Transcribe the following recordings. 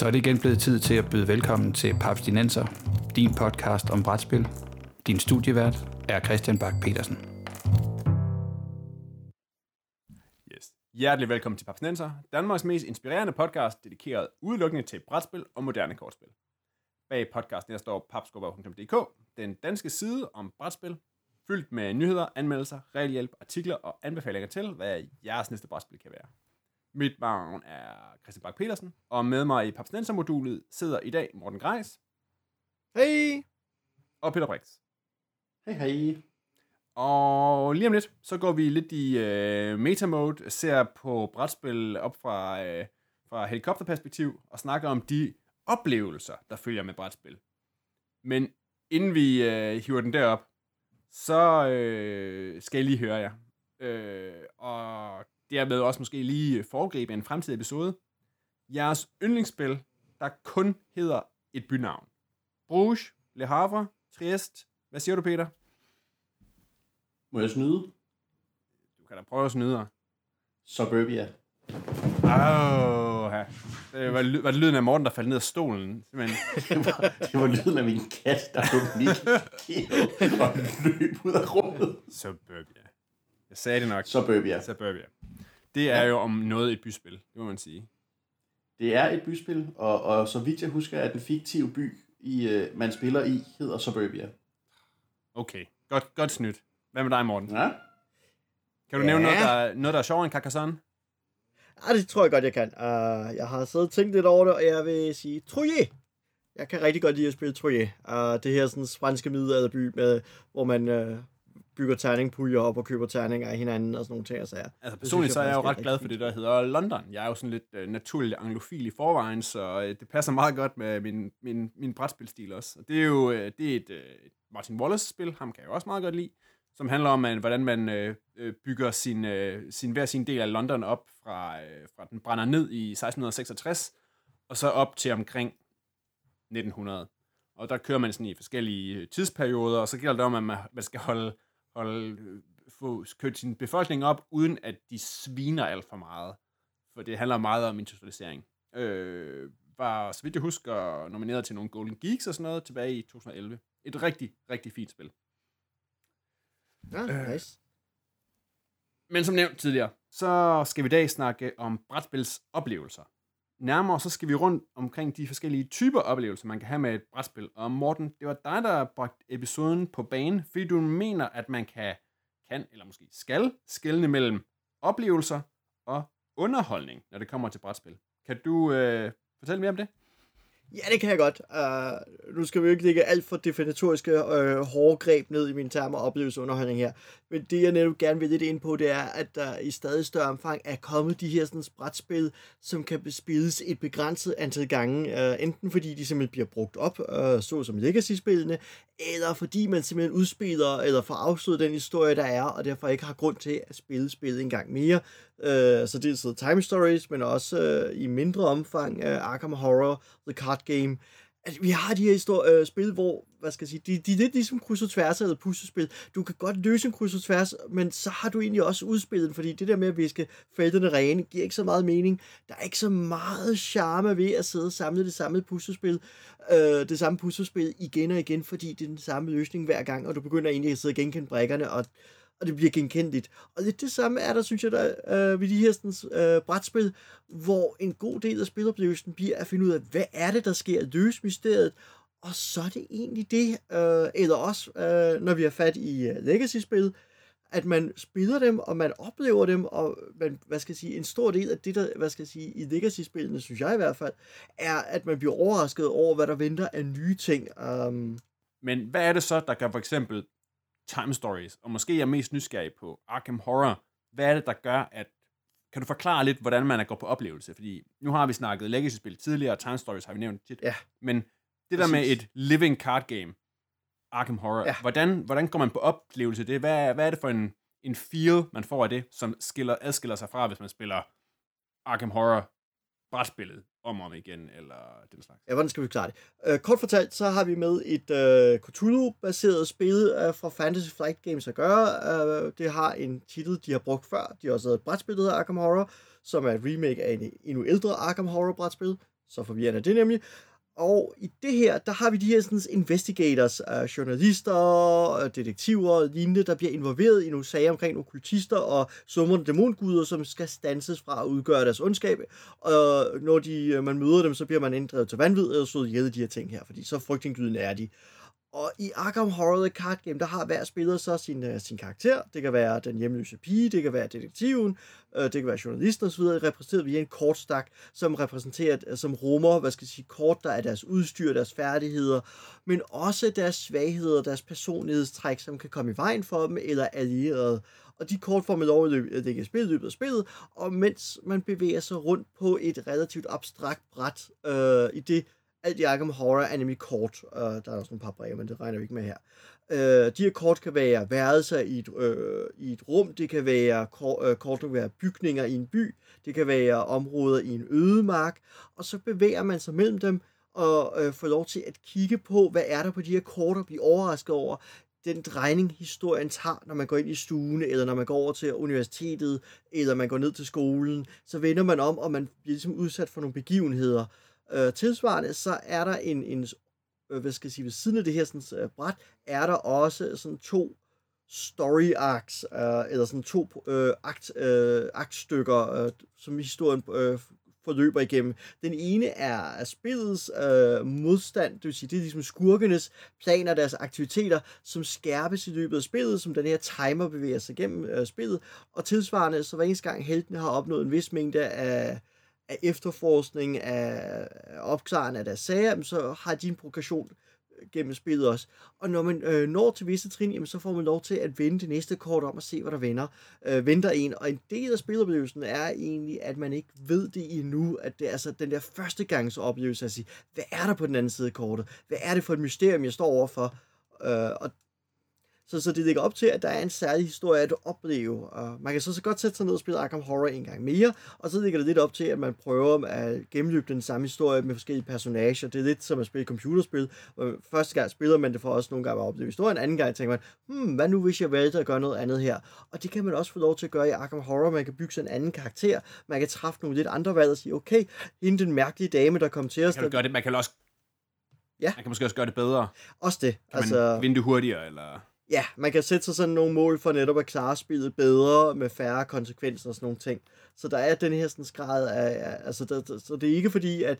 Så er det igen blevet tid til at byde velkommen til Papstinenser, din podcast om brætspil. Din studievært er Christian Bak petersen Yes. Hjertelig velkommen til Papstinenser, Danmarks mest inspirerende podcast, dedikeret udelukkende til brætspil og moderne kortspil. Bag podcasten der står papskubber.dk, den danske side om brætspil, fyldt med nyheder, anmeldelser, regelhjælp, artikler og anbefalinger til, hvad jeres næste brætspil kan være. Mit navn er Christian Bak petersen og med mig i Papstinenser-modulet sidder i dag Morten Greis Hej! og Peter Brix. Hej hej. Og lige om lidt, så går vi lidt i øh, meta-mode, ser på brætspil op fra, øh, fra helikopterperspektiv, og snakker om de oplevelser, der følger med brætspil. Men inden vi øh, hiver den derop, så øh, skal jeg lige høre jer. Øh, og dermed også måske lige foregribe en fremtidig episode. Jeres yndlingsspil, der kun hedder et bynavn. Bruges, Le Havre, Trieste. Hvad siger du, Peter? Må jeg snyde? Du kan da prøve at snyde dig. Suburbia. Åh, det var, ly- var det lyden af Morten, der faldt ned af stolen? Simpelthen. Det var, det var lyden af min kat, der den ikke og løb ud af rummet. Suburbia. Jeg sagde det nok. Suburbia. Suburbia. Det er jo om noget et byspil, det må man sige. Det er et byspil, og, og så vidt jeg husker, at den fiktive by, i, uh, man spiller i, hedder Suburbia. Okay, godt, godt snydt. Hvad med dig, Morten? Ja? Kan du Ja. nævne noget, der, noget, der er sjovere end Carcassonne? Ah, det tror jeg godt, jeg kan. Uh, jeg har siddet og tænkt lidt over det, og jeg vil sige Troje. Jeg kan rigtig godt lide at spille Troje. Uh, det her sådan franske middelalderby, med, hvor man uh, bygger terningpuljer op og køber terninger af hinanden og sådan nogle ting. Og sager. Altså personligt så er jeg jo ret glad for det, der hedder London. Jeg er jo sådan lidt øh, naturligt anglofil i forvejen, så øh, det passer meget godt med min, min, min brætspilstil også. Og det er jo øh, det er et, øh, Martin Wallace-spil, ham kan jeg jo også meget godt lide, som handler om, at, hvordan man øh, øh, bygger sin, øh, sin, hver sin del af London op, fra, øh, fra den brænder ned i 1666, og så op til omkring 1900. Og der kører man sådan i forskellige øh, tidsperioder, og så gælder det om, at man, man skal holde, holde øh, få kørt sin befolkning op, uden at de sviner alt for meget. For det handler meget om industrialisering. Øh, var, så vidt jeg husker, nomineret til nogle Golden Geeks og sådan noget tilbage i 2011. Et rigtig, rigtig fint spil. Ja, nice. Men som nævnt tidligere, så skal vi i dag snakke om brætspils oplevelser. Nærmere så skal vi rundt omkring de forskellige typer oplevelser, man kan have med et brætspil. Og Morten, det var dig, der bragte episoden på banen, fordi du mener, at man kan, kan eller måske skal skelne mellem oplevelser og underholdning, når det kommer til brætspil. Kan du øh, fortælle mere om det? Ja, det kan jeg godt. Uh, nu skal vi jo ikke lægge alt for definitoriske uh, hårde greb ned i mine termer oplevelsesunderholdning her. Men det, jeg netop gerne vil lidt ind på, det er, at der i stadig større omfang er kommet de her sådan, brætspil, som kan spilles et begrænset antal gange. Uh, enten fordi de simpelthen bliver brugt op, uh, så som Legacy-spillene, eller fordi man simpelthen udspiller eller får afsluttet den historie, der er, og derfor ikke har grund til at spille spillet en gang mere. Øh, så det er så Time Stories, men også øh, i mindre omfang øh, Arkham Horror, The Card Game. Altså, vi har de her histor- øh, spil, hvor, hvad skal jeg sige, de, de er lidt ligesom kryds og tværs eller puslespil. Du kan godt løse en kryds og tværs, men så har du egentlig også udspillet, fordi det der med at viske felterne rene, giver ikke så meget mening. Der er ikke så meget charme ved at sidde og samle det samme puslespil, øh, det samme puslespil igen og igen, fordi det er den samme løsning hver gang, og du begynder egentlig at sidde og genkende brækkerne, og og det bliver genkendeligt. Og lidt det samme er der, synes jeg, der, øh, ved de her sådan, øh, brætspil, hvor en god del af spiloplevelsen bliver at finde ud af, hvad er det, der sker, løse mysteriet, og så er det egentlig det, øh, eller også, øh, når vi har fat i øh, legacy-spil, at man spiller dem, og man oplever dem, og man, hvad skal jeg sige, en stor del af det, der, hvad skal jeg sige, i legacy-spillene, synes jeg i hvert fald, er, at man bliver overrasket over, hvad der venter af nye ting. Um, Men hvad er det så, der kan for eksempel Time Stories, og måske er mest nysgerrig på Arkham Horror, hvad er det, der gør, at kan du forklare lidt, hvordan man er gået på oplevelse? Fordi nu har vi snakket Legacy-spil tidligere, og Time Stories har vi nævnt tit. Ja. Men det der med et living card game, Arkham Horror, Ja. hvordan, hvordan går man på oplevelse? Det? Hvad, hvad er det for en, en feel, man får af det, som skiller, adskiller sig fra, hvis man spiller Arkham Horror brætspillet om og om igen, eller den slags? Ja, hvordan skal vi klare det? Øh, kort fortalt, så har vi med et øh, Cthulhu-baseret spil øh, fra Fantasy Flight Games at gøre. Øh, det har en titel, de har brugt før. De har også lavet et brætspil, der hedder Arkham Horror, som er et remake af en endnu ældre Arkham Horror-brætspil, Så forvirrende er det nemlig. Og i det her, der har vi de her sådan, investigators, uh, journalister, uh, detektiver og lignende, der bliver involveret i nogle sager omkring nogle kultister og summerne dæmonguder, som skal stanses fra at udgøre deres ondskab. Og når de, uh, man møder dem, så bliver man inddrevet til vanvid og slået ihjel de her ting her, fordi så frygtindgydende er de. Og i Arkham Horror The Card Game, der har hver spiller så sin, uh, sin karakter. Det kan være den hjemløse pige, det kan være detektiven, uh, det kan være journalisten osv., repræsenteret via en kortstak, som repræsenterer, uh, som rummer, hvad skal jeg sige, kort, der er deres udstyr, deres færdigheder, men også deres svagheder, deres personlighedstræk, som kan komme i vejen for dem, eller allierede. Og de kort får man lov at lægge spil løbet af spillet, og mens man bevæger sig rundt på et relativt abstrakt bræt, uh, i det alt i Arkham Horror er nemlig kort. Uh, der er også nogle par breve, men det regner vi ikke med her. Uh, de her kort kan være værelser i et, uh, i et rum, det kan være øh, kort, uh, kort kan være bygninger i en by, det kan være områder i en ødemark, og så bevæger man sig mellem dem og uh, får lov til at kigge på, hvad er der på de her kort og blive overrasket over, den drejning, historien tager, når man går ind i stuen, eller når man går over til universitetet, eller man går ned til skolen, så vender man om, og man bliver ligesom udsat for nogle begivenheder. Øh, tilsvarende, så er der en, en øh, hvad skal jeg sige, ved siden af det her sådan, øh, bræt, er der også sådan to story arcs, øh, eller sådan to øh, akt, øh, aktstykker, øh, som historien øh, forløber igennem. Den ene er spillets øh, modstand, det vil sige, det er ligesom skurkenes planer, deres aktiviteter, som skærpes i løbet af spillet, som den her timer bevæger sig igennem øh, spillet, og tilsvarende, så hver eneste gang heltene har opnået en vis mængde af af efterforskning, af opklaren af deres sager, så har de en progression øh, gennem spillet også. Og når man øh, når til visse trin, jamen, så får man lov til at vende det næste kort om og se, hvad der vender, øh, venter en. Og en del af spiloplevelsen er egentlig, at man ikke ved det endnu, at det er altså den der første gangs oplevelse at sige, hvad er der på den anden side af kortet? Hvad er det for et mysterium, jeg står overfor? Øh, og så, så det ligger op til, at der er en særlig historie at opleve. Og man kan så, så godt sætte sig ned og spille Arkham Horror en gang mere, og så ligger det lidt op til, at man prøver at gennemløbe den samme historie med forskellige personager. Det er lidt som at spille computerspil. Første gang spiller man det for også nogle gange at opleve historien, anden gang tænker man, hmm, hvad nu hvis jeg valgte at gøre noget andet her? Og det kan man også få lov til at gøre i Arkham Horror. Man kan bygge sig en anden karakter, man kan træffe nogle lidt andre valg og sige, okay, hende den mærkelige dame, der kom til os. Man kan, gøre det, man kan også Ja. Man kan måske også gøre det bedre. Også det. Kan altså, man vinde det hurtigere, eller ja, man kan sætte sig sådan nogle mål for netop at klare spillet bedre med færre konsekvenser og sådan nogle ting. Så der er den her sådan grad af, altså der, så det er ikke fordi, at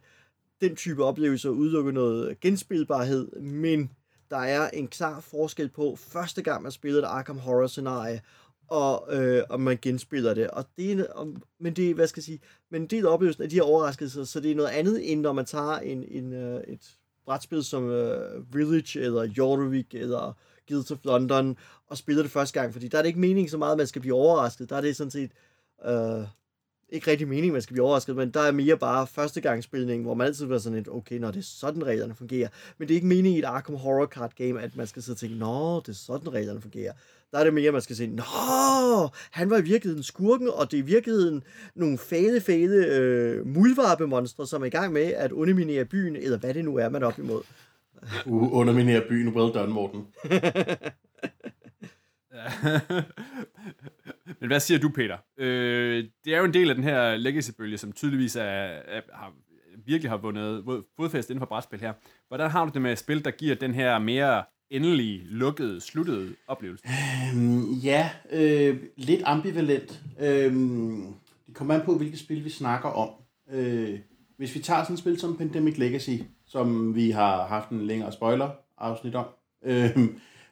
den type oplevelser udelukker noget genspilbarhed, men der er en klar forskel på første gang, man spiller et Arkham Horror scenarie, og øh, om man genspiller det. Og det er, og, men det, hvad skal jeg sige, men en del af oplevelsen af de her overraskelser, så det er noget andet, end når man tager en, en, øh, et brætspil som uh, Village, eller Jorvik, eller Guilds of London og spiller det første gang, fordi der er det ikke mening så meget, at man skal blive overrasket. Der er det sådan set øh, ikke rigtig mening, at man skal blive overrasket, men der er mere bare førstegangsspilning, hvor man altid bliver sådan et, okay, når det er sådan reglerne fungerer. Men det er ikke meningen i et Arkham Horror Card Game, at man skal sidde og tænke, nå, det er sådan reglerne fungerer. Der er det mere, at man skal sige, nå, han var i virkeligheden skurken, og det er i virkeligheden nogle fæle, fæle øh, mulvarpemonstre, som er i gang med at underminere byen, eller hvad det nu er, man er op imod. Uh, underminere byen. Well done, Morten. Men hvad siger du, Peter? Øh, det er jo en del af den her legacy-bølge, som tydeligvis er, er, har, virkelig har vundet fodfæst inden for brætspil her. Hvordan har du det med et spil, der giver den her mere endelige, lukkede, sluttede oplevelse? Øhm, ja, øh, lidt ambivalent. Øhm, det kommer an på, hvilket spil vi snakker om. Øh, hvis vi tager sådan et spil som Pandemic Legacy, som vi har haft en længere spoiler-afsnit om, øh,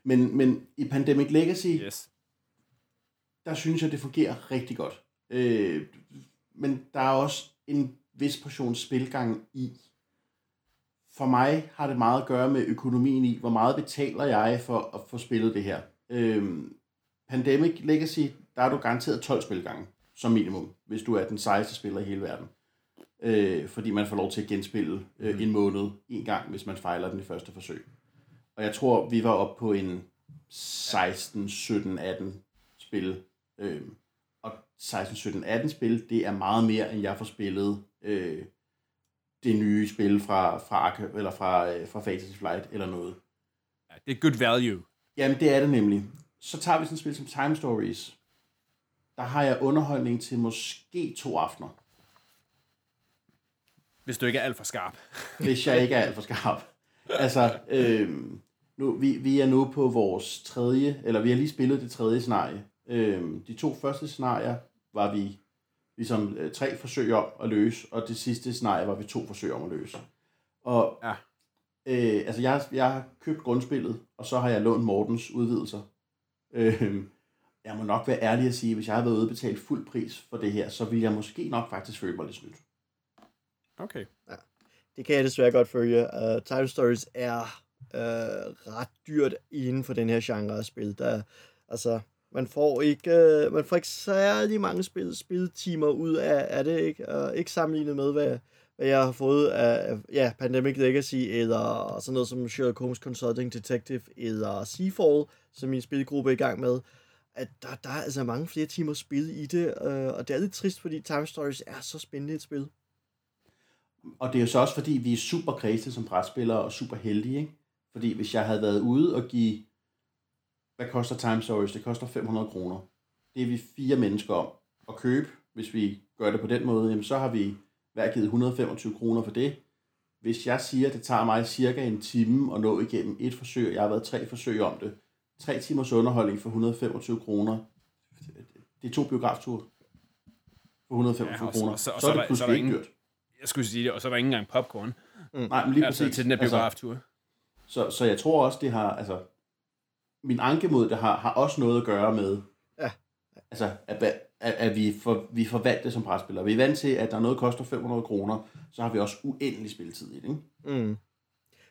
men, men i Pandemic Legacy, yes. der synes jeg, det fungerer rigtig godt. Øh, men der er også en vis portion spilgang i. For mig har det meget at gøre med økonomien i, hvor meget betaler jeg for at få spillet det her. Øh, Pandemic Legacy, der er du garanteret 12 spilgange som minimum, hvis du er den sejeste spiller i hele verden øh, fordi man får lov til at genspille øh, mm. en måned en gang, hvis man fejler den i første forsøg. Og jeg tror, vi var oppe på en 16, 17, 18 spil. Øh, og 16, 17, 18 spil, det er meget mere, end jeg får spillet øh, det nye spil fra, fra, eller fra, øh, fra Fantasy Flight eller noget. Ja, det er good value. Jamen, det er det nemlig. Så tager vi sådan et spil som Time Stories. Der har jeg underholdning til måske to aftener. Hvis du ikke er alt for skarp. hvis jeg ikke er alt for skarp. Altså, øh, nu, vi, vi er nu på vores tredje, eller vi har lige spillet det tredje scenarie. Øh, de to første scenarier var vi ligesom øh, tre forsøg om at løse, og det sidste scenarie var vi to forsøg om at løse. Og Ja. øh, altså jeg, jeg har købt grundspillet, og så har jeg lånt Mortens udvidelser. Øh, jeg må nok være ærlig at sige, hvis jeg havde været ude og betalt fuld pris for det her, så ville jeg måske nok faktisk føle mig lidt snydt. Okay. Ja. Det kan jeg desværre godt følge. Uh, Time Stories er uh, ret dyrt inden for den her genre af spil. Der, altså, man får ikke, uh, man får ikke særlig mange spil, spiltimer ud af, af det, ikke? Uh, ikke sammenlignet med, hvad, hvad jeg har fået af, ja, Pandemic Legacy, eller sådan noget som Sherlock Holmes Consulting Detective, eller Seafall, som min spilgruppe er i gang med. At der, der er altså mange flere timer spil i det, øh, og det er lidt trist, fordi Time Stories er så spændende et spil. Og det er jo så også, fordi vi er super kreative som brætspillere og super heldige, ikke? Fordi hvis jeg havde været ude og give, hvad koster Time Stories? Det koster 500 kroner. Det er vi fire mennesker om at købe. Hvis vi gør det på den måde, jamen så har vi hver givet 125 kroner for det. Hvis jeg siger, at det tager mig cirka en time at nå igennem et forsøg, og jeg har været tre forsøg om det, tre timers underholdning for 125 kroner, det er to biografture for 125 Ja, så- kroner. så- så, så er det pludselig så er ikke ingen- dyrt. Jeg skulle sige det, og så var der ikke engang popcorn. Nej, men lige Altså præcis. til den der Altså, biograftur. så, så jeg tror også, det har, altså, min anke mod det har, har også noget at gøre med, Ja. altså, at, at, at vi, for, vi forvalter det som brætspillere. Vi er vant til, at der er noget, der koster 500 kroner, så har vi også uendelig spilletid i det, ikke? Mm.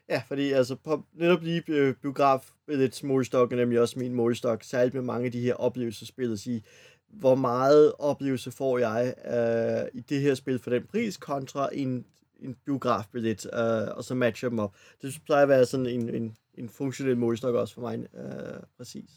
Ja, fordi altså på, netop lige øh, biograf lidt målstok er nemlig også min målstok, særligt med mange af de her oplevelsesspil, at sige, hvor meget oplevelse får jeg øh, i det her spil for den pris, kontra en, en biografbillet, øh, og så matcher dem op. Det plejer at være sådan en, en, en funktionel målstok også for mig, øh, præcis.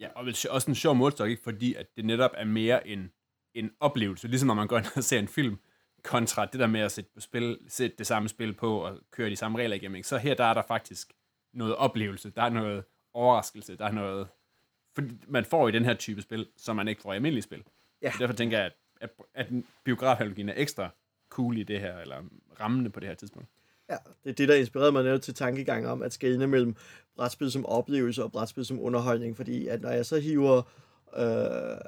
Ja, og også en sjov målstok, ikke? fordi at det netop er mere en, en oplevelse, ligesom når man går ind og ser en film, kontra det der med at sætte, på spil, sætte det samme spil på og køre de samme regler igennem. Ikke? Så her der er der faktisk noget oplevelse, der er noget overraskelse, der er noget... Fordi man får i den her type spil, som man ikke får i almindelige spil. Ja. Derfor tænker jeg, at, at, at biografhalogien er ekstra cool i det her, eller rammende på det her tidspunkt. Ja, det er det, der inspirerede mig netop til tankegang om at skelne mellem brætspil som oplevelse og brætspil som underholdning, fordi at når jeg så hiver, øh,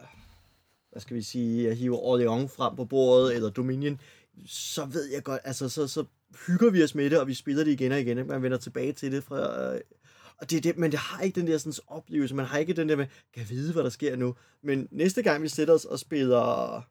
hvad skal vi sige, jeg hiver Orleans frem på bordet, eller Dominion, så ved jeg godt, altså så, så hygger vi os med det, og vi spiller det igen og igen, man vender tilbage til det fra... Og det er det, men det har ikke den der sådan, oplevelse, man har ikke den der med, kan jeg vide, hvad der sker nu. Men næste gang vi sætter os og spiller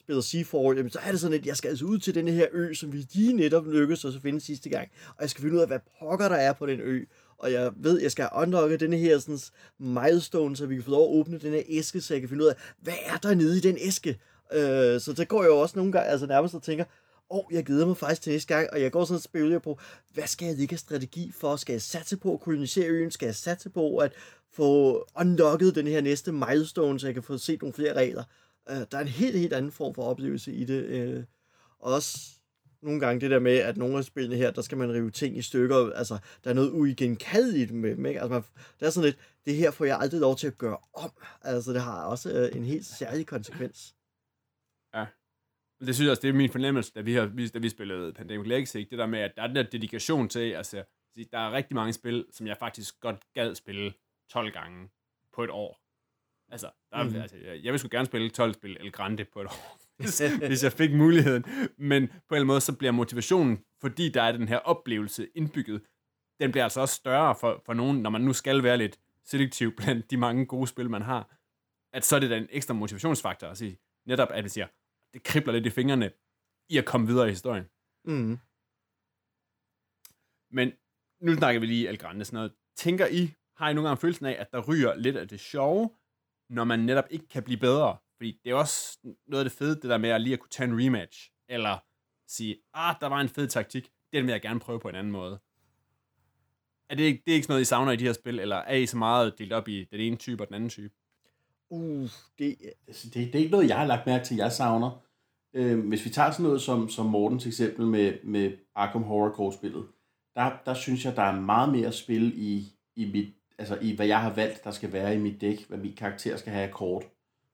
spiller Seafall, jamen, så er det sådan, at jeg skal altså ud til den her ø, som vi lige netop lykkedes os at finde sidste gang. Og jeg skal finde ud af, hvad pokker der er på den ø. Og jeg ved, jeg skal unlocke denne her sådan, milestone, så vi kan få lov at åbne den her æske, så jeg kan finde ud af, hvad er der nede i den æske. Øh, så det går jeg jo også nogle gange, altså nærmest og tænker, åh, jeg glæder mig faktisk til næste gang, og jeg går sådan og spekulerer på, hvad skal jeg ligge af strategi for? Skal jeg satse på at kolonisere øen? Skal jeg satse på at få unlocket den her næste milestone, så jeg kan få set nogle flere regler? Uh, der er en helt, helt anden form for oplevelse i det. Uh, også nogle gange det der med, at nogle af spillene her, der skal man rive ting i stykker. Altså, der er noget uigenkaldeligt med dem. Ikke? Altså, man, det er sådan lidt, det her får jeg aldrig lov til at gøre om. Altså, det har også uh, en helt særlig konsekvens. Ja. Men det synes jeg også, det er min fornemmelse, da vi, har, da vi spillede Pandemic Legacy, det der med, at der er den der dedikation til, altså, der er rigtig mange spil, som jeg faktisk godt gad spille 12 gange på et år. Altså, der mm-hmm. altså jeg, jeg vil sgu gerne spille 12 spil El Grande på et år, hvis, hvis jeg fik muligheden. Men på en eller anden måde, så bliver motivationen, fordi der er den her oplevelse indbygget, den bliver altså også større for, for nogen, når man nu skal være lidt selektiv blandt de mange gode spil, man har, at så er det da en ekstra motivationsfaktor at sige, netop at vi siger, det kribler lidt i fingrene i at komme videre i historien. Mm. Men nu snakker vi lige El Grande sådan noget. Tænker I, har I nogle gange følelsen af, at der ryger lidt af det sjove, når man netop ikke kan blive bedre? Fordi det er også noget af det fede, det der med at lige at kunne tage en rematch, eller sige, ah, der var en fed taktik, den vil jeg gerne prøve på en anden måde. Er det, ikke, det er ikke sådan noget, I savner i de her spil, eller er I så meget delt op i den ene type og den anden type? Uh, det, Altså, det, det er ikke noget, jeg har lagt mærke til, jeg savner. Øh, hvis vi tager sådan noget som, som Mortens eksempel med, med Arkham Horror kortspillet, der, der synes jeg, der er meget mere spil i, i, mit, altså i, hvad jeg har valgt, der skal være i mit dæk, hvad min karakter skal have af kort,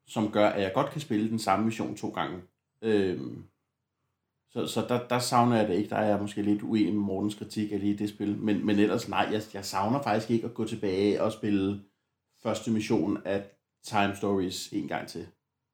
som gør, at jeg godt kan spille den samme mission to gange. Øh, Så, så der, der savner jeg det ikke. Der er jeg måske lidt uenig med Mortens kritik af lige det spil. Men, men ellers nej, jeg, jeg savner faktisk ikke at gå tilbage og spille første mission af Time Stories en gang til.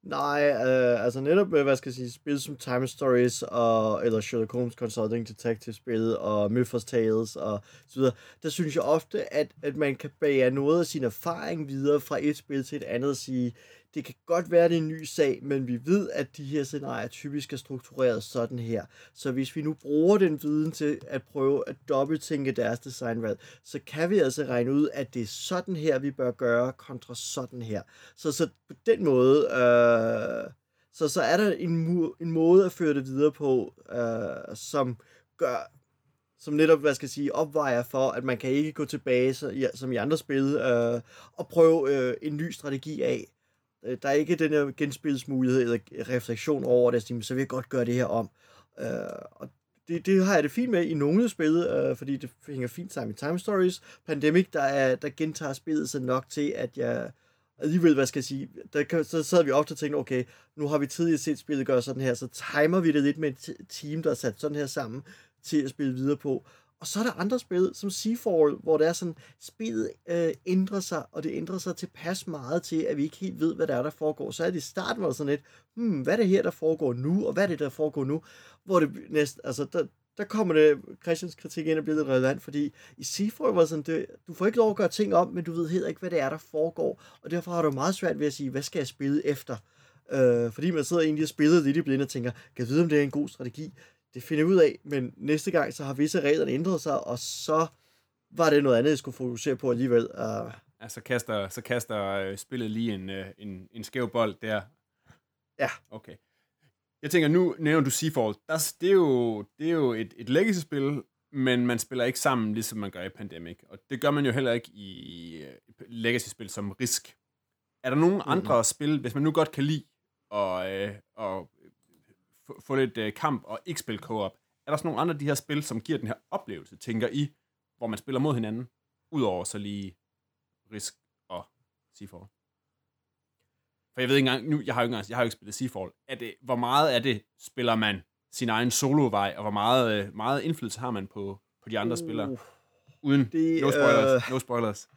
Nej, øh, altså netop, øh, hvad skal jeg sige, spil som Time Stories, og, eller Sherlock Holmes Consulting Detective spil, og Mythos Tales, og så videre, der synes jeg ofte, at, at man kan bære noget af sin erfaring videre fra et spil til et andet og sige, det kan godt være, det er en ny sag, men vi ved, at de her scenarier typisk er struktureret sådan her. Så hvis vi nu bruger den viden til at prøve at dobbelttænke deres designvalg, så kan vi altså regne ud, at det er sådan her, vi bør gøre, kontra sådan her. Så, så på den måde, øh, så, så er der en, en måde at føre det videre på, øh, som gør, som netop, hvad skal jeg sige, opvejer for, at man kan ikke gå tilbage, så, ja, som i andre spil, øh, og prøve øh, en ny strategi af. Øh, der er ikke den her genspilsmulighed eller refleksion over det, så vil jeg godt gøre det her om. Øh, og det, det har jeg det fint med i nogle spil, øh, fordi det hænger fint sammen i Time Stories. Pandemic, der, er, der gentager spillet sig nok til, at jeg alligevel, hvad skal jeg sige, der så sad vi ofte og tænkte, okay, nu har vi tidligere set spillet gøre sådan her, så timer vi det lidt med et team, der er sat sådan her sammen til at spille videre på. Og så er der andre spil, som Seafall, hvor det er sådan, spillet øh, ændrer sig, og det ændrer sig tilpas meget til, at vi ikke helt ved, hvad der er, der foregår. Så er det i starten, hvor sådan lidt, hmm, hvad er det her, der foregår nu, og hvad er det, der foregår nu? Hvor det næsten, altså, der, der kommer det Christians kritik ind og bliver lidt relevant, fordi i Seafall var sådan, det, du får ikke lov at gøre ting om, men du ved heller ikke, hvad det er, der foregår, og derfor har du meget svært ved at sige, hvad skal jeg spille efter? Øh, fordi man sidder egentlig og spiller lidt i blinde og tænker, kan jeg vide, om det er en god strategi? Det finder ud af, men næste gang, så har visse reglerne ændret sig, og så var det noget andet, jeg skulle fokusere på alligevel. Uh... Ja, så kaster, så kaster uh, spillet lige en, uh, en, en skæv bold der. Ja. Okay. Jeg tænker, nu nævner du Seafall. Der, det er jo, det er jo et, et legacy-spil, men man spiller ikke sammen, ligesom man gør i Pandemic. Og det gør man jo heller ikke i uh, legacy-spil som Risk. Er der nogle mm-hmm. andre spil, hvis man nu godt kan lide at, uh, at få, få lidt øh, kamp og ikke spille co-op. Er der sådan nogle andre af de her spil, som giver den her oplevelse, tænker I, hvor man spiller mod hinanden, udover så lige Risk og Seafall? For jeg ved ikke engang, nu, jeg har jo ikke, engang, jeg har jo ikke spillet Seafall. Er det, hvor meget af det spiller man sin egen solovej, og hvor meget, øh, meget indflydelse har man på, på de andre uh, spillere? Uden, det, no spoilers, uh, no spoilers.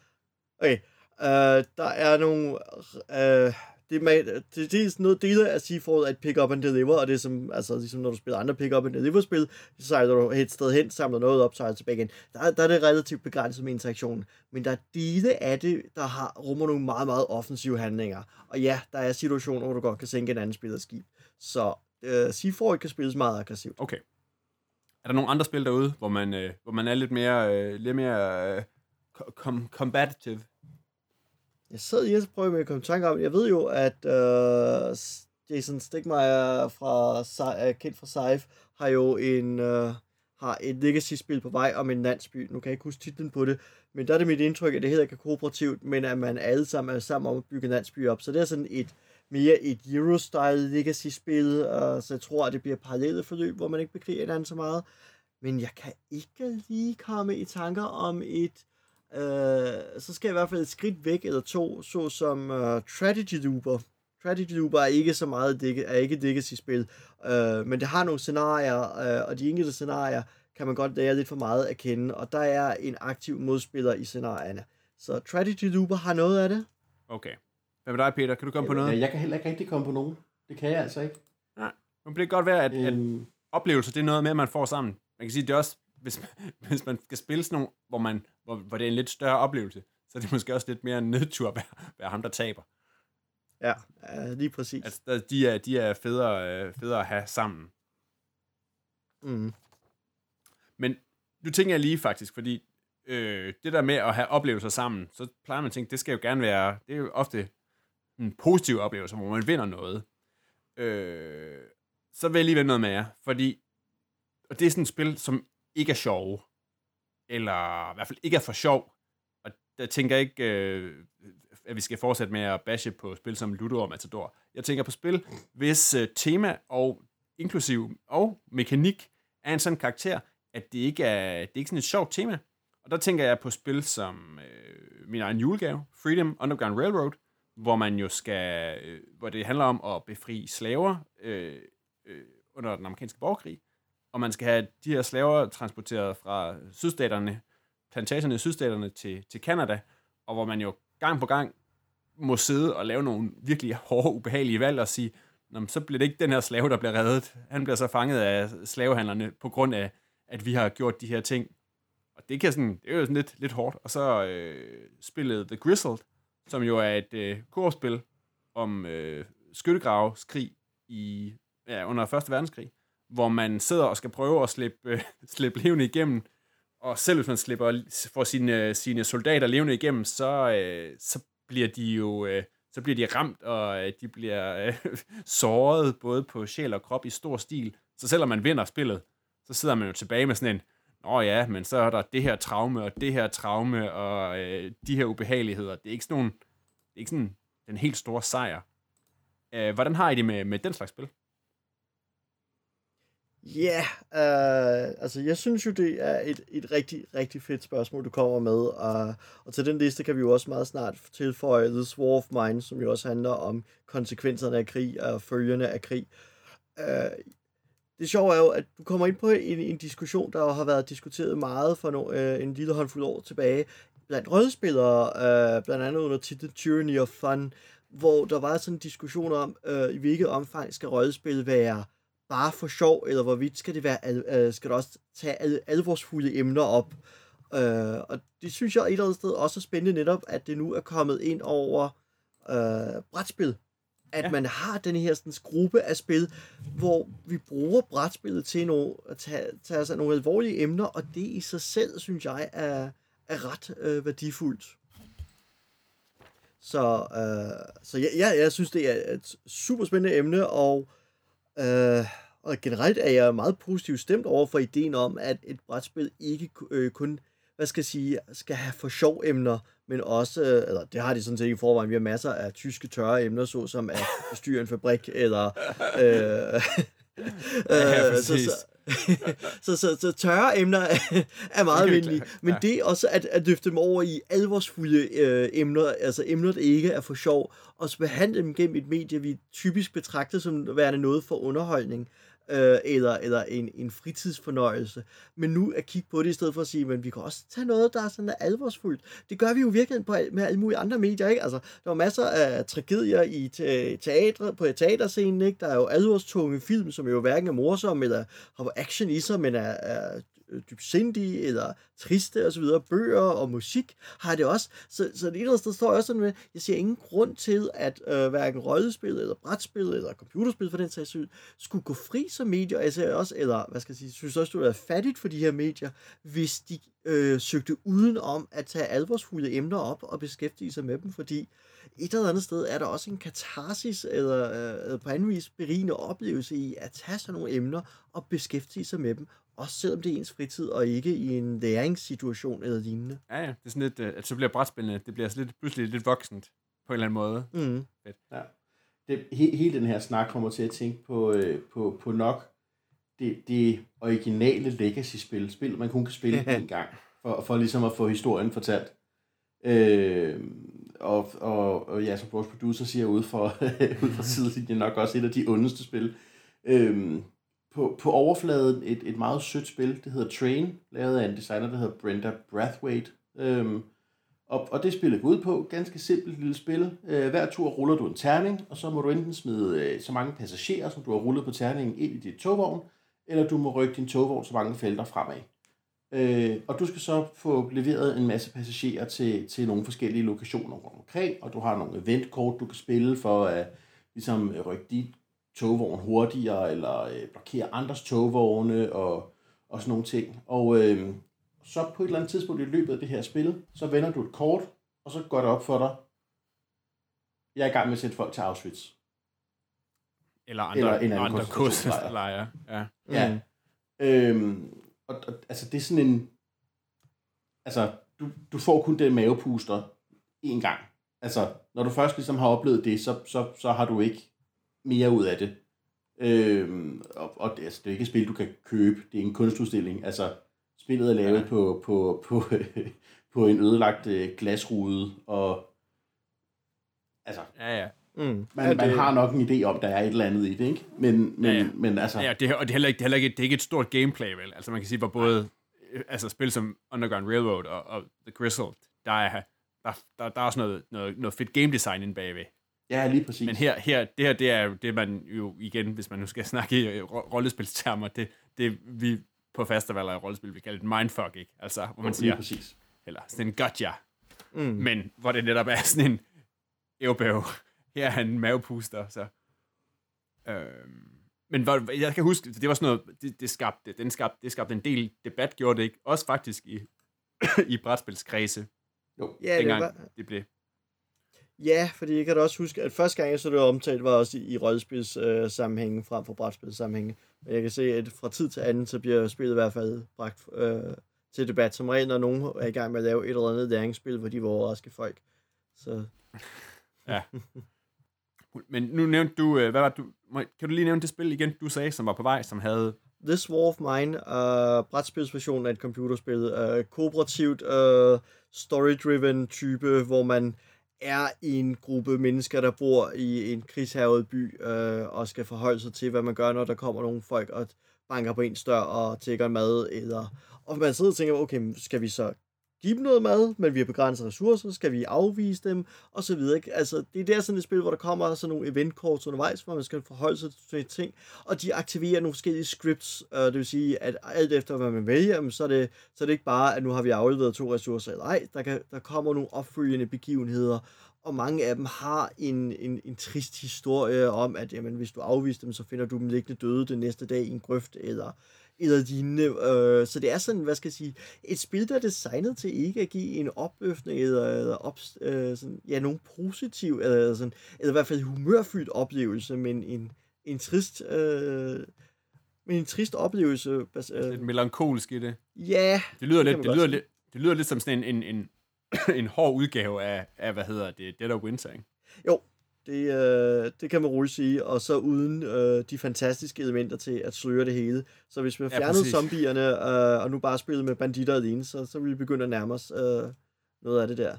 Okay, uh, der er nogle, uh, det, det, det, det er sådan noget dele af Seafall at pick up and deliver, og det er som, altså, ligesom når du spiller andre pick up and deliver spil, så sejler du et sted hen, samler noget op, sejler tilbage igen. Der, der er det relativt begrænset med interaktionen, men der er dele af det, der har, rummer nogle meget, meget offensive handlinger. Og ja, der er situationer, hvor du godt kan sænke en anden spillers skib. Så øh, uh, Seafall kan spilles meget aggressivt. Okay. Er der nogle andre spil derude, hvor man, øh, hvor man er lidt mere, øh, lidt mere øh, com- combative? Jeg sad lige og prøvede med at komme tanke om, jeg ved jo, at uh, Jason Stegmaier fra, er kendt fra Saif, har jo en, uh, har et legacy-spil på vej om en landsby. Nu kan jeg ikke huske titlen på det, men der er det mit indtryk, at det hedder ikke kooperativt, men at man alle sammen er sammen om at bygge en landsby op. Så det er sådan et mere et Euro-style legacy-spil, uh, så jeg tror, at det bliver parallelle forløb, hvor man ikke bekriger hinanden så meget. Men jeg kan ikke lige komme i tanker om et øh, så skal jeg i hvert fald et skridt væk eller to, så som uh, Tragedy Looper. Tragedy Looper er ikke så meget det er ikke et legacy-spil, øh, men det har nogle scenarier, øh, og de enkelte scenarier kan man godt lære lidt for meget at kende, og der er en aktiv modspiller i scenarierne. Så Tragedy Looper har noget af det. Okay. Hvad med dig, Peter? Kan du komme på noget? Ja, jeg kan heller ikke rigtig komme på nogen. Det kan jeg altså ikke. Nej. Men det kan godt være, at, at øhm. oplevelser, det er noget med, man får sammen. Man kan sige, det er også hvis, hvis man skal spille sådan nogle, hvor, man, hvor, hvor det er en lidt større oplevelse, så er det måske også lidt mere en nedtur at være, være ham, der taber. Ja, lige præcis. Altså, de er, de er federe, øh, federe at have sammen. Mm. Men nu tænker jeg lige faktisk, fordi øh, det der med at have oplevelser sammen, så plejer man at tænke, det skal jo gerne være, det er jo ofte en positiv oplevelse, hvor man vinder noget. Øh, så vil jeg lige vende noget med jer, fordi og det er sådan et spil, som ikke er sjove. Eller i hvert fald ikke er for sjov. Og der tænker jeg ikke, øh, at vi skal fortsætte med at bashe på spil som Ludo og Matador. Jeg tænker på spil, hvis øh, tema og inklusiv og mekanik er en sådan karakter, at det ikke er, det er ikke sådan et sjovt tema. Og der tænker jeg på spil som øh, min egen julegave, Freedom Underground Railroad, hvor man jo skal, øh, hvor det handler om at befri slaver øh, øh, under den amerikanske borgerkrig og man skal have de her slaver transporteret fra sydstaterne, plantagerne i sydstaterne til, til Canada, og hvor man jo gang på gang må sidde og lave nogle virkelig hårde, ubehagelige valg og sige, Nå, så bliver det ikke den her slave, der bliver reddet. Han bliver så fanget af slavehandlerne på grund af, at vi har gjort de her ting. Og det, kan sådan, det er jo sådan lidt, lidt hårdt. Og så øh, spillet The Grizzled, som jo er et øh, korspil om øh, skyttegravskrig i, ja, under 1. verdenskrig, hvor man sidder og skal prøve at slippe, øh, slippe levende igennem, og selv hvis man slipper for sine, sine soldater levende igennem, så, øh, så bliver de jo øh, så bliver de ramt, og øh, de bliver øh, såret både på sjæl og krop i stor stil. Så selvom man vinder spillet, så sidder man jo tilbage med sådan en, Nå ja, men så er der det her traume, og det her traume, og øh, de her ubehageligheder. Det er ikke sådan, nogle, det er ikke sådan den helt store sejr. Øh, hvordan har I det med, med den slags spil? Ja, yeah, uh, altså jeg synes jo, det er et, et rigtig, rigtig fedt spørgsmål, du kommer med. Uh, og til den liste kan vi jo også meget snart tilføje The War of Mine, som jo også handler om konsekvenserne af krig og følgerne af krig. Uh, det sjove er jo, at du kommer ind på en, en diskussion, der jo har været diskuteret meget for no, uh, en lille håndfuld år tilbage, blandt rødspillere, uh, blandt andet under titlen Tyranny of Fun, hvor der var sådan en diskussion om, uh, i hvilket omfang skal rødspil være bare for sjov, eller hvorvidt skal det være, øh, skal det også tage al, alvorsfulde emner op. Øh, og det synes jeg et eller andet sted også er spændende netop, at det nu er kommet ind over øh, brætspil. At ja. man har den her sådan, gruppe af spil, hvor vi bruger brætspillet til nogle, at tage, tage sig nogle alvorlige emner, og det i sig selv, synes jeg, er, er ret øh, værdifuldt. Så, øh, så ja, ja, jeg synes, det er et super spændende emne, og Øh, og generelt er jeg meget positivt stemt over for ideen om, at et brætspil ikke øh, kun hvad skal jeg sige, skal have for sjov emner, men også, øh, eller det har de sådan set i forvejen, vi har masser af tyske tørre emner, såsom at styre en fabrik, eller øh, ja, øh, så, så, så, så, så tørre emner er, meget almindelige. Men ja. det også at, at løfte dem over i alvorsfulde øh, emner, altså emner, der ikke er for sjov, og så behandle dem gennem et medie, vi typisk betragter som værende noget for underholdning øh, øh, eller, eller en, en fritidsfornøjelse. Men nu at kigge på det i stedet for at sige, men vi kan også tage noget, der er sådan alvorsfuldt. Det gør vi jo virkelig på, med alle mulige andre medier, ikke? Altså, der er masser af tragedier i teatre, på teaterscenen, ikke? Der er jo alvorstunge film, som jo hverken er morsomme eller har action i sig, men er, er Øh, dybsindige eller triste og så videre, bøger og musik har det også. Så, så det ene sted står jeg også sådan med, jeg ser ingen grund til, at øh, hverken rollespil eller brætspil eller computerspil for den sags skyld, skulle gå fri som medier. Jeg ser også, eller hvad skal jeg sige, synes også, det er fattigt for de her medier, hvis de øh, søgte udenom at tage alvorsfulde emner op og beskæftige sig med dem, fordi et eller andet sted er der også en katarsis eller øh, på anden vis berigende oplevelse i at tage sådan nogle emner og beskæftige sig med dem, også selvom det er ens fritid, og ikke i en læringssituation eller lignende. Ja, ja. Det er sådan lidt, øh, at så bliver brætspillene, det bliver lidt, pludselig lidt voksent på en eller anden måde. Mm. Fedt. Ja. Det, he, hele den her snak kommer til at tænke på, øh, på, på nok det, det originale legacy-spil, spil man kun kan spille en gang, for, for ligesom at få historien fortalt. Øh, og, og, og ja, som vores producer siger ud for, ud fra sidelinjen, nok også et af de ondeste spil. Øh, på, på overfladen et, et meget sødt spil, det hedder Train, lavet af en designer, der hedder Brenda Brathwaite. Øhm, og, og det spiller ud på, ganske simpelt lille spil. Øh, hver tur ruller du en terning, og så må du enten smide øh, så mange passagerer, som du har rullet på terningen, ind i dit togvogn, eller du må rykke din togvogn så mange felter fremad. Øh, og du skal så få leveret en masse passagerer til, til nogle forskellige lokationer rundt omkring, og du har nogle eventkort, du kan spille for at ligesom, rykke dit togvogn hurtigere, eller øh, blokere andres togvogne og, og sådan nogle ting. Og øh, så på et eller andet tidspunkt i løbet af det her spil, så vender du et kort, og så går det op for dig, jeg er i gang med at sætte folk til Auschwitz. Eller andre, eller en andre kurslejre. Ja. ja. Mm. Øhm, og, og, altså, det er sådan en... Altså, du, du får kun den mavepuster én gang. Altså, når du først ligesom har oplevet det, så, så, så har du ikke mere ud af det. Øhm, og, og det, altså, det er ikke et spil, du kan købe. Det er en kunstudstilling. Altså, spillet er lavet ja. på, på, på, på en ødelagt øh, glasrude, og altså... Ja, ja. Mm. Man, Ja, ja, man det- har nok en idé om, der er et eller andet i det, ikke? Men, men, Ja, ja, ja. ja. men altså, Ja, det, er- og det er heller ikke, det er heller ikke, det er ikke et stort gameplay, vel? Altså man kan sige, hvor både øh, altså spil som Underground Railroad og, og The Grizzled, der er, der, der, der er også noget, noget, noget fedt game design inde bagved. Ja, lige præcis. Men her, her, det her, det er jo det, man jo igen, hvis man nu skal snakke i øh, ro- rollespilstermer, det, det vi på festivaler i rollespil vil kalde et mindfuck, ikke? Altså, hvor man lige siger, præcis. eller sådan en gotcha, Mm. men hvor det netop er sådan en ævbæv. Her er en mavepuster, så... Øhm, men hvor, jeg kan huske, det var sådan noget, det, det, skabte, den skabte, det skabte en del debat, gjorde det ikke? Også faktisk i, i brætspilskredse, Jo. Ja, det dengang var, det blev... ja, fordi jeg kan da også huske, at første gang jeg så det omtalt, var også i, i rollespils øh, sammenhængen frem for brætspils sammenhængen. Men jeg kan se, at fra tid til anden, så bliver spillet i hvert fald bragt øh, til debat. Som regel, når nogen er i gang med at lave et eller andet læringsspil, hvor de vil overraske folk. Så Men nu nævnte du, øh, hvad var du, kan du lige nævne det spil igen, du sagde, som var på vej, som havde... This War of Mine, uh, brætspilsversion af et computerspil, uh, kooperativt, uh, story-driven type, hvor man er en gruppe mennesker, der bor i en krigshavet by, øh, og skal forholde sig til, hvad man gør, når der kommer nogle folk og banker på en dør og tækker mad, eller... Og man sidder og tænker, okay, skal vi så give dem noget mad, men vi har begrænsede ressourcer, skal vi afvise dem, og så videre. Altså, det er der sådan et spil, hvor der kommer sådan nogle eventkort undervejs, hvor man skal forholde sig til ting, og de aktiverer nogle forskellige scripts, øh, det vil sige, at alt efter hvad man vælger, så, er det, så er det ikke bare, at nu har vi afleveret to ressourcer, eller ej, der, kan, der kommer nogle opfølgende begivenheder, og mange af dem har en, en, en trist historie om, at jamen, hvis du afviser dem, så finder du dem liggende døde den næste dag i en grøft, eller eller lignende. Øh, så det er sådan, hvad skal jeg sige, et spil, der er designet til ikke at give en opløftende eller, eller op, øh, sådan, ja, nogen positiv, eller, sådan, eller i hvert fald humørfyldt oplevelse, men en, en trist, øh, men en trist oplevelse. bas- Lidt Øh, melankolsk i det. ja, Det lyder, Det lidt, det, lyder lidt, det lyder lidt som sådan en, en, en, en hård udgave af, af, hvad hedder det, Dead of Winter, ikke? jo, det, øh, det kan man roligt sige, og så uden øh, de fantastiske elementer til at sløre det hele. Så hvis man Ja, fjernede præcis. zombierne, øh, og nu bare spillede med banditter alene, så, så ville vi begynde at nærme os øh, noget af det der.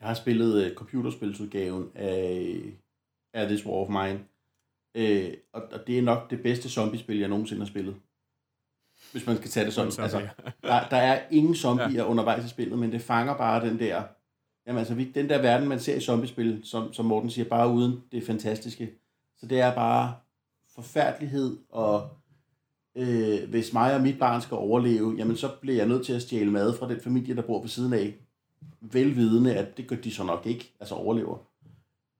Jeg har spillet uh, computerspilsudgaven af, af This War of Mine. Uh, og, og det er nok det bedste zombiespil, jeg nogensinde har spillet. Hvis man skal tage det sådan. Altså, der, der er ingen zombier ja. undervejs i spillet, men det fanger bare den der... Jamen altså, den der verden, man ser i zombiespil, som, som Morten siger, bare uden det fantastiske. Så det er bare forfærdelighed, og øh, hvis mig og mit barn skal overleve, jamen så bliver jeg nødt til at stjæle mad fra den familie, der bor ved siden af. Velvidende, at det gør de så nok ikke, altså overlever.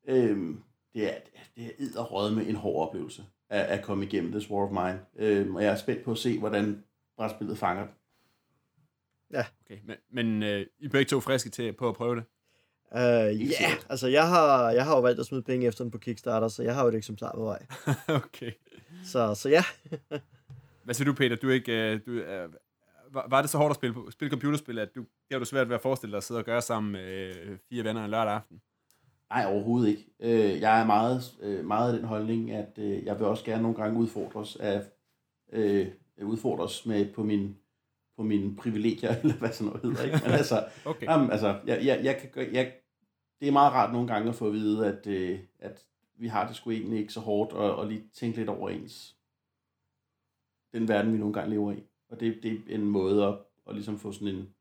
Øhm, det er, det er edderrød med en hård oplevelse at, at komme igennem This War of Mine. Øhm, og jeg er spændt på at se, hvordan brætspillet fanger det. Okay, men, men øh, I er begge to friske til på at prøve det. Uh, ja, Helt sikkert. altså jeg har, jeg har jo valgt at smide penge efter den på Kickstarter, så jeg har jo et eksemplar på vej. okay. Så, så ja, Hvad siger du, Peter? Du er ikke, øh, du, øh, var, var det så hårdt at spille, på, spille computerspil, at du, det har du svært ved at forestille dig at sidde og gøre sammen med øh, fire venner en lørdag aften? Nej, overhovedet ikke. Øh, jeg er meget, øh, meget af den holdning, at øh, jeg vil også gerne nogle gange udfordres af øh, udfordres med på min på mine privilegier, eller hvad sådan noget hedder, ikke? Men altså, Okay. jamen, altså jeg, jeg, jeg kan, gøre- jeg, det er meget rart nogle gange at få at vide, at, øh, at vi har det sgu egentlig ikke så hårdt, og, og lige tænke lidt over ens, den verden, vi nogle gange lever i. Og det, det er en måde at, at ligesom få sådan en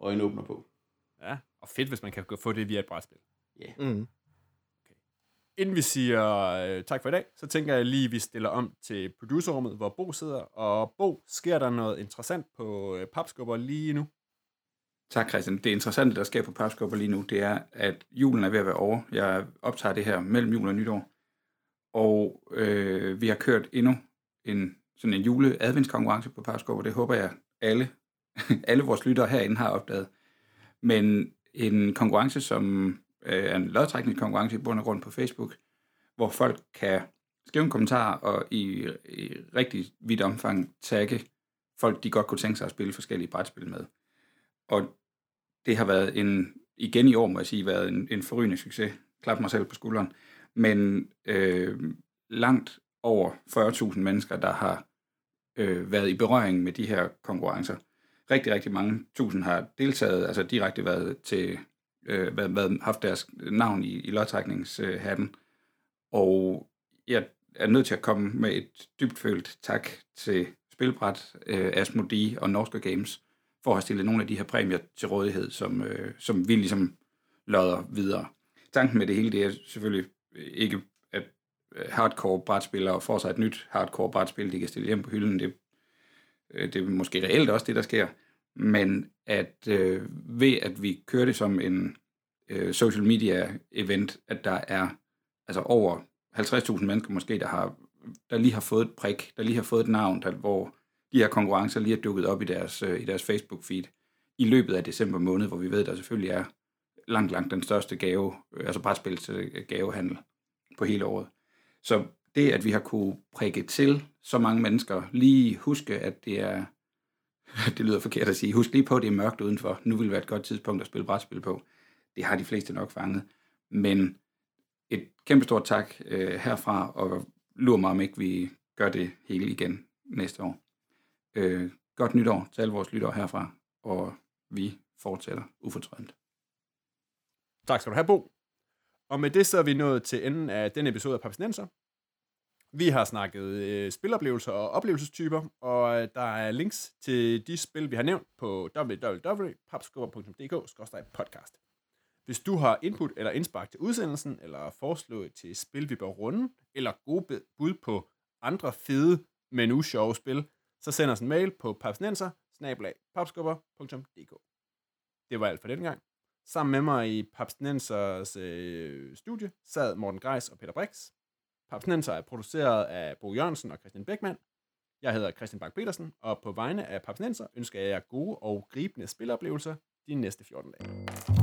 øjenåbner på. Ja, og fedt, hvis man kan få det via et brætspil. mm. Inden vi siger øh, tak for i dag, så tænker jeg lige, at vi stiller om til producerrummet, hvor Bo sidder. Og Bo, sker der noget interessant på øh, papskubber lige nu? Tak, Christian. Det interessante, der sker på Papskubber lige nu, det er, at julen er ved at være over. Jeg optager det her mellem jul og nytår. Og øh, vi har kørt endnu en sådan en jule-adventskonkurrence på Papskubber. Det håber jeg alle, alle vores lyttere herinde har opdaget. Men en konkurrence, som øh, er en lodtrækningskonkurrence i bund og grund på Facebook, hvor folk kan skrive en kommentar og i, i rigtig vidt omfang tagge folk, de godt kunne tænke sig at spille forskellige brætspil med. Og det har været en, igen i år må jeg sige, været en, en forrygende succes. Klap mig selv på skulderen. Men øh, langt over 40.000 mennesker, der har øh, været i berøring med de her konkurrencer. Rigtig, rigtig mange tusind har deltaget, altså direkte været til øh, været, været, haft deres navn i, i lodtrækningshatten. Og jeg er nødt til at komme med et dybtfølt tak til Spilbræt, øh, Asmodi og Norske Games for at have stillet nogle af de her præmier til rådighed, som, øh, som vi ligesom lodder videre. Tanken med det hele, det er selvfølgelig ikke, at øh, hardcore brætspillere får sig et nyt hardcore brætspil, de kan stille hjem på hylden. Det, øh, det er måske reelt også det, der sker. Men at øh, ved at vi kører det som en øh, social media event, at der er altså over 50.000 mennesker måske, der, har, der lige har fået et prik, der lige har fået et navn, der, hvor de her konkurrencer lige er dukket op i deres, øh, i deres Facebook-feed i løbet af december måned, hvor vi ved, at der selvfølgelig er langt, langt den største gave, øh, altså brætspils øh, gavehandel på hele året. Så det, at vi har kunne prikke til så mange mennesker, lige huske, at det er, det lyder forkert at sige, husk lige på, at det er mørkt udenfor, nu vil være et godt tidspunkt at spille brætspil på. Det har de fleste nok fanget. Men et kæmpe stort tak øh, herfra, og lurer mig om ikke vi gør det hele igen næste år. Øh, godt nytår til alle vores lyttere herfra, og vi fortsætter ufortrødent. Tak skal du have, Bo. Og med det så er vi nået til enden af denne episode af Papsnenser. Vi har snakket øh, spiloplevelser og oplevelsestyper, og øh, der er links til de spil, vi har nævnt på www.papskubber.dk-podcast. Hvis du har input eller indspark til udsendelsen, eller forslag til spil, vi bør runde, eller gode bud på andre fede, men usjove spil, så send os en mail på papsnenser Det var alt for den gang. Sammen med mig i Papsnensers øh, studie sad Morten Greis og Peter Brix. Papsnenser er produceret af Bo Jørgensen og Christian Beckmann. Jeg hedder Christian Bak petersen og på vegne af Papsnenser ønsker jeg jer gode og gribende spiloplevelser de næste 14 dage.